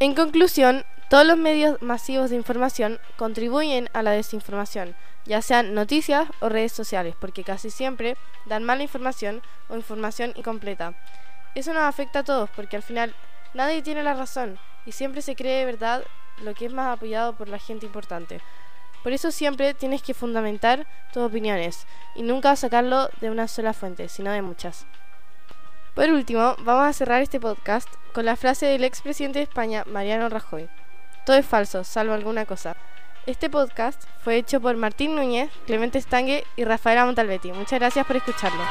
En conclusión, todos los medios masivos de información contribuyen a la desinformación, ya sean noticias o redes sociales, porque casi siempre dan mala información o información incompleta. Eso nos afecta a todos, porque al final nadie tiene la razón y siempre se cree de verdad lo que es más apoyado por la gente importante. Por eso siempre tienes que fundamentar tus opiniones y nunca sacarlo de una sola fuente, sino de muchas. Por último, vamos a cerrar este podcast con la frase del expresidente de España, Mariano Rajoy. Todo es falso, salvo alguna cosa. Este podcast fue hecho por Martín Núñez, Clemente Stangue y Rafaela Montalbetti. Muchas gracias por escucharlo.